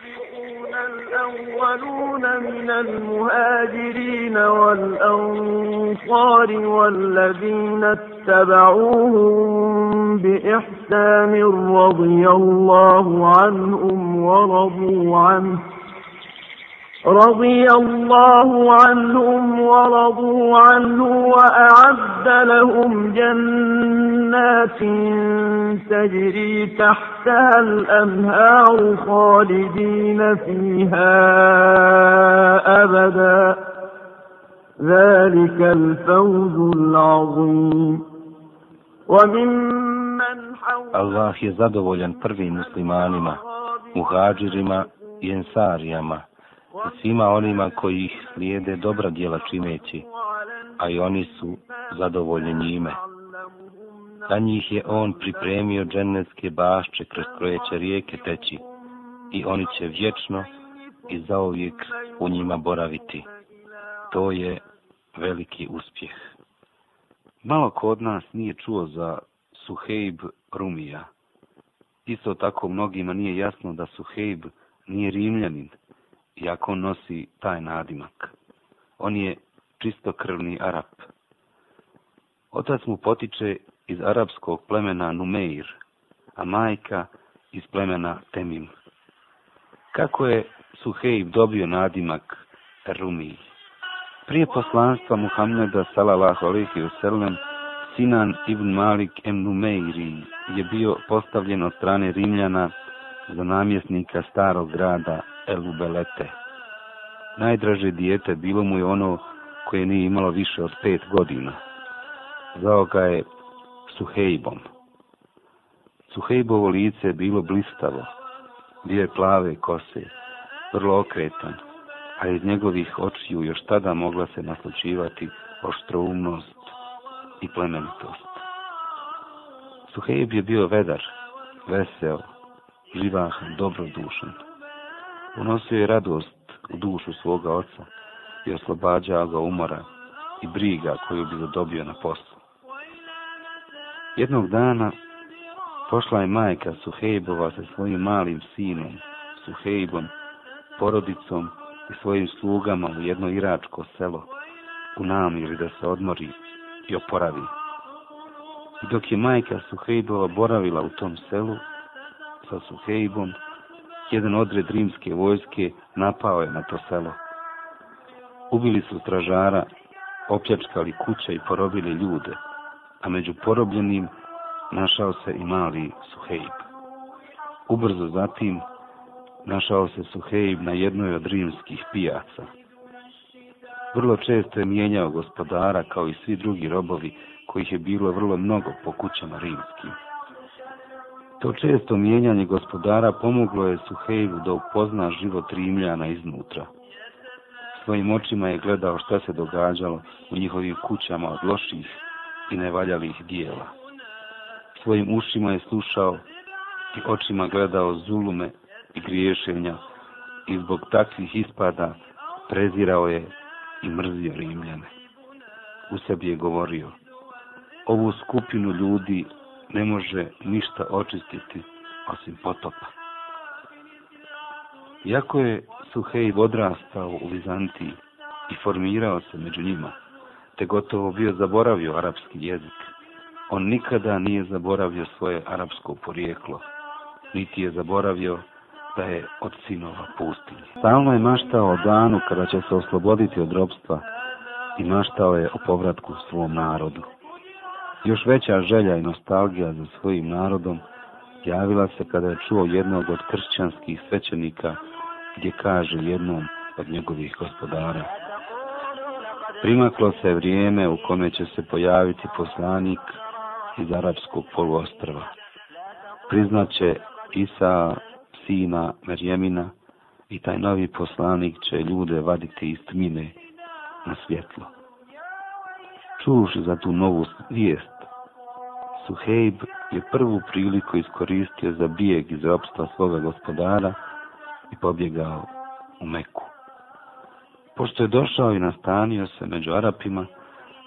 السابقون الأولون من المهاجرين والأنصار والذين اتبعوهم بإحسان رضي الله عنهم ورضوا عنه رضي الله عنهم ورضوا عنه وأعد لهم جنات تجري تحتها الأنهار خالدين فيها أبدا ذلك الفوز العظيم وممن حول الله zadovoljan prvim في مسلمانما مهاجرما ensarijama, svima onima koji ih slijede dobra djela čineći, a i oni su zadovoljni njime. Za njih je on pripremio dženevske bašče kroz koje će rijeke teći i oni će vječno i zauvijek u njima boraviti. To je veliki uspjeh. Malo ko od nas nije čuo za Suhejb Rumija. Isto tako mnogima nije jasno da Suhejb nije Rimljanin, jako nosi taj nadimak. On je čistokrvni Arab. Otac mu potiče iz arapskog plemena Numeir, a majka iz plemena Temim. Kako je Suhejb dobio nadimak Rumi? Prije poslanstva Muhammeda sallallahu alejhi ve sellem Sinan ibn Malik em Numeiri je bio postavljen od strane Rimljana za namjesnika starog grada Elubelete. Najdraže dijete bilo mu je ono koje nije imalo više od pet godina. Zao ga je Suhejbom. Suhejbovo lice je bilo blistavo, bio je plave kose, vrlo okretan, a iz njegovih očiju još tada mogla se naslučivati oštroumnost i plemenitost. Suhejb je bio vedar, veseo, živah, dobrodušan. dušan unosio je radost u dušu svoga oca i oslobađao ga umora i briga koju bi zadobio na poslu. Jednog dana pošla je majka Suhejbova sa svojim malim sinom Suhejbom, porodicom i svojim slugama u jedno iračko selo u namiri da se odmori i oporavi. I dok je majka Suhejbova boravila u tom selu sa Suhejbom, jedan odred rimske vojske napao je na to selo. Ubili su stražara, opljačkali kuća i porobili ljude, a među porobljenim našao se i mali Suhejb. Ubrzo zatim našao se Suhejb na jednoj od rimskih pijaca. Vrlo često je mijenjao gospodara kao i svi drugi robovi kojih je bilo vrlo mnogo po kućama rimskih. To često mijenjanje gospodara pomoglo je Suhejvu da upozna život Rimljana iznutra. Svojim očima je gledao šta se događalo u njihovim kućama od loših i nevaljavih dijela. Svojim ušima je slušao i očima gledao zulume i griješenja i zbog takvih ispada prezirao je i mrzio Rimljane. U sebi je govorio, ovu skupinu ljudi ne može ništa očistiti osim potopa. Iako je Suhejb odrastao u Bizantiji i formirao se među njima, te gotovo bio zaboravio arapski jezik, on nikada nije zaboravio svoje arapsko porijeklo, niti je zaboravio da je od sinova pustinje. Stalno je maštao o danu kada će se osloboditi od robstva i maštao je o povratku svom narodu. Još veća želja i nostalgija za svojim narodom javila se kada je čuo jednog od kršćanskih svećenika gdje kaže jednom od njegovih gospodara. Primaklo se vrijeme u kome će se pojaviti poslanik iz Arabskog poluostrava. Priznaće Isa, sina Merjemina i taj novi poslanik će ljude vaditi iz tmine na svjetlo čuvši za tu novu vijest. Suhejb je prvu priliku iskoristio za bijeg iz opstva svoga gospodara i pobjegao u Meku. Pošto je došao i nastanio se među Arapima,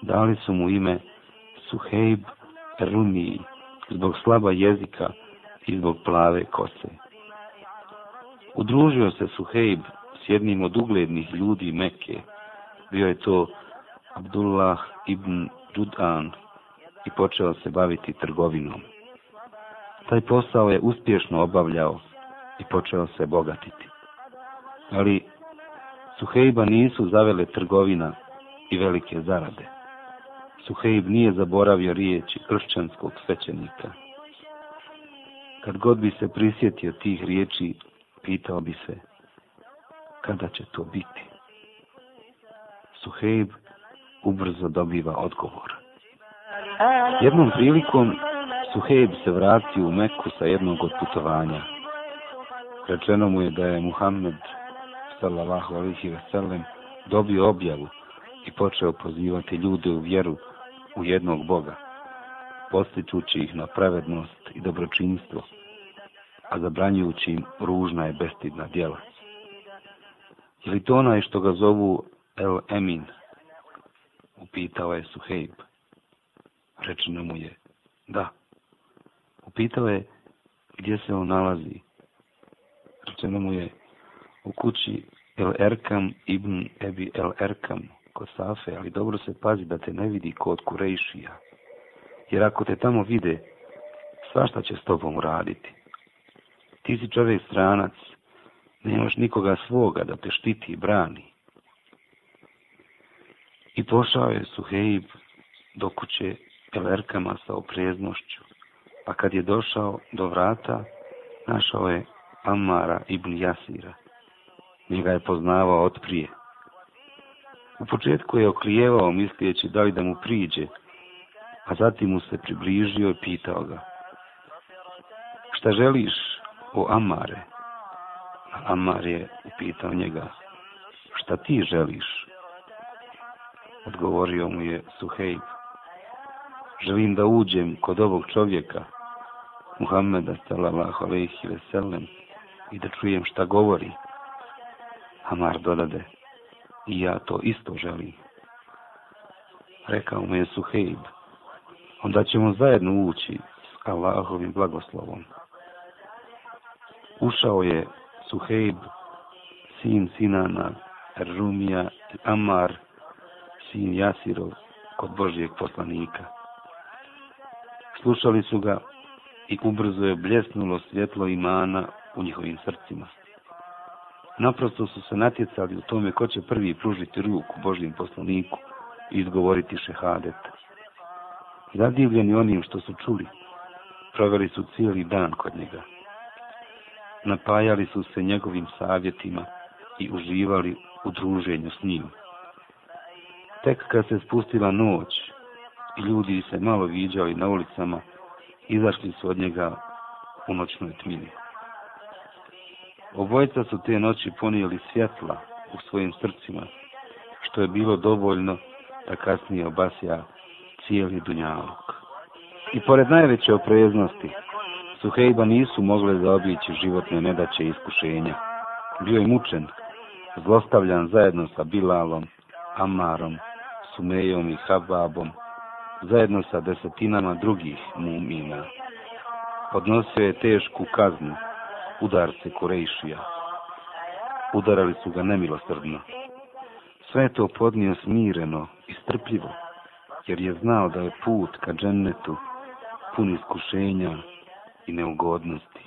dali su mu ime Suhejb Rumiji zbog slaba jezika i zbog plave kose. Udružio se Suhejb s jednim od uglednih ljudi Meke. Bio je to Abdullah ibn Judan i počeo se baviti trgovinom. Taj posao je uspješno obavljao i počeo se bogatiti. Ali Suhejba nisu zavele trgovina i velike zarade. Suhejb nije zaboravio riječi kršćanskog svećenika. Kad god bi se prisjetio tih riječi, pitao bi se kada će to biti. Suhejb ubrzo dobiva odgovor. Jednom prilikom Suhejb se vrati u Meku sa jednog od putovanja. Rečeno mu je da je Muhammed sallallahu alihi veselem dobio objavu i počeo pozivati ljude u vjeru u jednog Boga, postičući ih na pravednost i dobročinstvo, a zabranjujući im ružna i bestidna djela. Je li to onaj što ga zovu El Emin? upitao je Suhejb. Rečeno mu je, da. Upitao je, gdje se on nalazi? Rečeno mu je, u kući El Erkam ibn Ebi El Erkam, kod Safe, ali dobro se pazi da te ne vidi kod Kurejšija. Jer ako te tamo vide, svašta će s tobom raditi. Ti si čovjek stranac, nemaš nikoga svoga da te štiti i brani. I pošao je Suhejib do kuće pelerkama sa opreznošću, pa kad je došao do vrata, našao je Amara ibn Jasira. Njega je poznavao od prije. U početku je oklijevao mislijeći da li da mu priđe, a zatim mu se približio i pitao ga. Šta želiš o Amare? A Amar je upitao njega. Šta ti želiš? odgovorio mu je Suhejb. Želim da uđem kod ovog čovjeka, Muhammeda sallallahu alaihi ve sellem, i da čujem šta govori. Hamar dodade, i ja to isto želim. Rekao mu je Suhejb, onda ćemo zajedno ući s Allahovim blagoslovom. Ušao je Suhejb, sin sinana, Rumija, Amar, sin Jasirov kod Božijeg poslanika. Slušali su ga i ubrzo je bljesnulo svjetlo imana u njihovim srcima. Naprosto su se natjecali u tome ko će prvi pružiti ruku Božijem poslaniku i izgovoriti šehadet. Zadivljeni onim što su čuli, proveli su cijeli dan kod njega. Napajali su se njegovim savjetima i uživali u druženju s njim. Tek kad se spustila noć i ljudi se malo viđali na ulicama, izašli su od njega u noćnoj tmini. Obojca su te noći ponijeli svjetla u svojim srcima, što je bilo dovoljno da kasnije obasja cijeli dunjalog. I pored najveće opreznosti, Suhejba nisu mogle zaobići životne nedaće i iskušenja. Bio je mučen, zlostavljan zajedno sa Bilalom, Amarom Sumejom i Hababom, zajedno sa desetinama drugih mumina. Podnosio je tešku kaznu, udarce Kurejšija. Udarali su ga nemilosrdno. Sve je to podnio smireno i strpljivo, jer je znao da je put ka džennetu pun iskušenja i neugodnosti.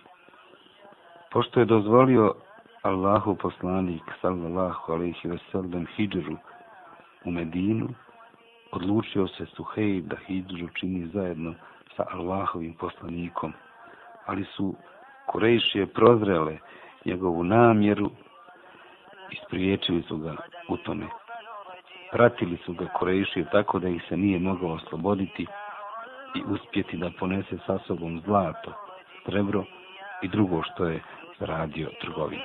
Pošto je dozvolio Allahu poslanik, sallallahu alaihi veselden, hijđeru, u Medinu, odlučio se Suhejb da Hidžu čini zajedno sa Allahovim poslanikom, ali su Kurejšije prozrele njegovu namjeru i spriječili su ga u tome. Pratili su ga Kurejšije tako da ih se nije mogao osloboditi i uspjeti da ponese sa sobom zlato, srebro i drugo što je radio trgovinu.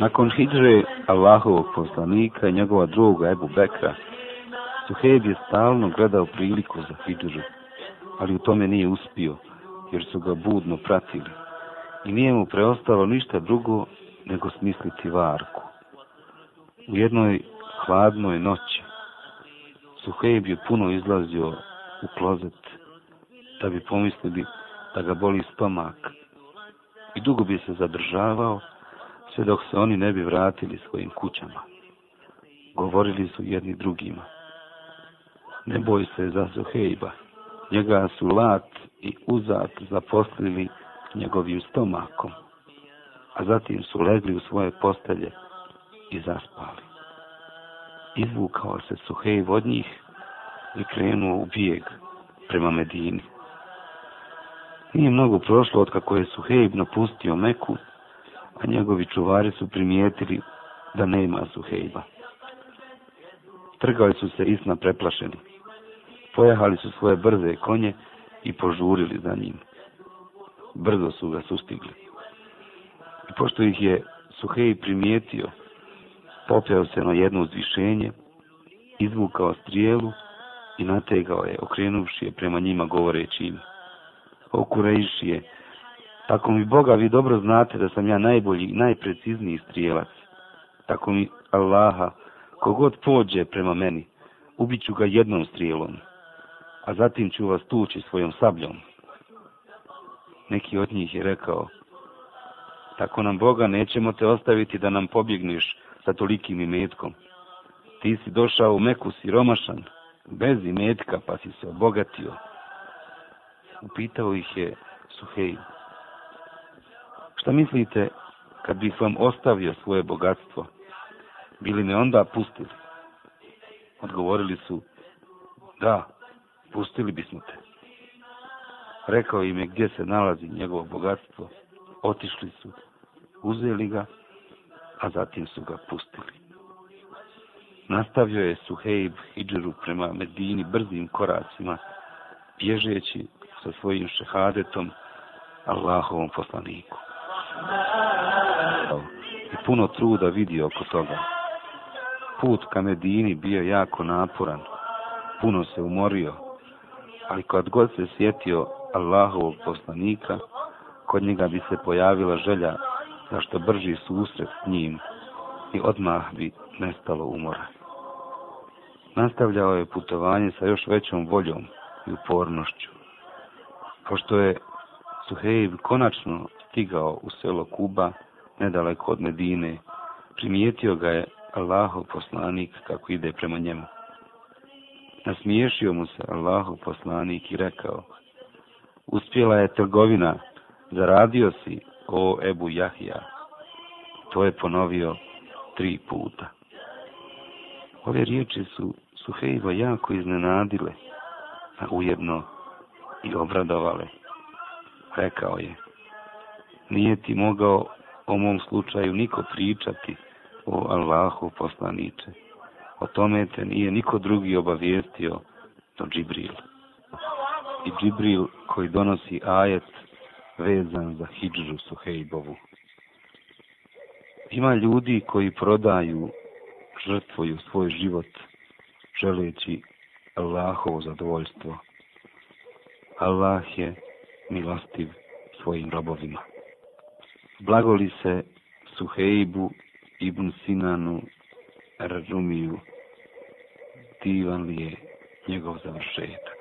Nakon hidre Allahovog poslanika i njegova druga Ebu Bekra, Suhejb je stalno gledao priliku za hidru, ali u tome nije uspio, jer su ga budno pratili. I nije mu preostalo ništa drugo nego smisliti varku. U jednoj hladnoj noći Suhejb je puno izlazio u klozet da bi pomislili da ga boli spamak i dugo bi se zadržavao, sve dok se oni ne bi vratili svojim kućama. Govorili su jedni drugima. Ne boj se za Zuhejba, njega su lat i uzat zaposlili njegovim stomakom, a zatim su legli u svoje postelje i zaspali. Izvukao se Suhejv od njih i krenuo u bijeg prema Medini. Nije mnogo prošlo od kako je Suhejb napustio Meku, a njegovi čuvari su primijetili da nema Suhejba. Trgali su se isna preplašeni. Pojahali su svoje brze konje i požurili za njim. Brzo su ga sustigli. I pošto ih je Suhej primijetio, popjao se na jedno uzvišenje, izvukao strijelu i nategao je, okrenuvši je prema njima govoreći ime o pa Kurejšije. Tako mi Boga, vi dobro znate da sam ja najbolji i najprecizniji strijelac. Tako mi Allaha, kogod pođe prema meni, ubiću ga jednom strijelom, a zatim ću vas tući svojom sabljom. Neki od njih je rekao, tako nam Boga nećemo te ostaviti da nam pobjegneš sa tolikim imetkom. Ti si došao u Meku siromašan, bez imetka pa si se obogatio upitao ih je Suhej. Šta mislite kad bih vam ostavio svoje bogatstvo? Bili me onda pustili? Odgovorili su, da, pustili bismo te. Rekao im je gdje se nalazi njegovo bogatstvo. Otišli su, uzeli ga, a zatim su ga pustili. Nastavio je Suhejb Hidžeru prema Medini brzim koracima, bježeći sa svojim šehadetom Allahovom poslaniku. I puno truda vidio oko toga. Put ka Medini bio jako naporan. Puno se umorio. Ali kad god se sjetio Allahovog poslanika, kod njega bi se pojavila želja za što brži susret s njim i odmah bi nestalo umora. Nastavljao je putovanje sa još većom voljom i upornošću pošto je Suhejb konačno stigao u selo Kuba, nedaleko od Medine, primijetio ga je Allahov poslanik kako ide prema njemu. Nasmiješio mu se Allahov poslanik i rekao, uspjela je trgovina, zaradio si o Ebu Jahija. To je ponovio tri puta. Ove riječi su Suhejba jako iznenadile, a ujedno i obradovali. Rekao je, nije ti mogao o mom slučaju niko pričati o Allahu poslaniče. O tome te nije niko drugi obavijestio do Džibril. I Džibril koji donosi ajet vezan za Hidžu Suhejbovu. Ima ljudi koji prodaju, žrtvuju svoj život želeći Allahovo zadovoljstvo. Allah je milostiv svojim robovima. Blagoli se Suhejbu ibn Sinanu razumiju divan li je njegov završetak.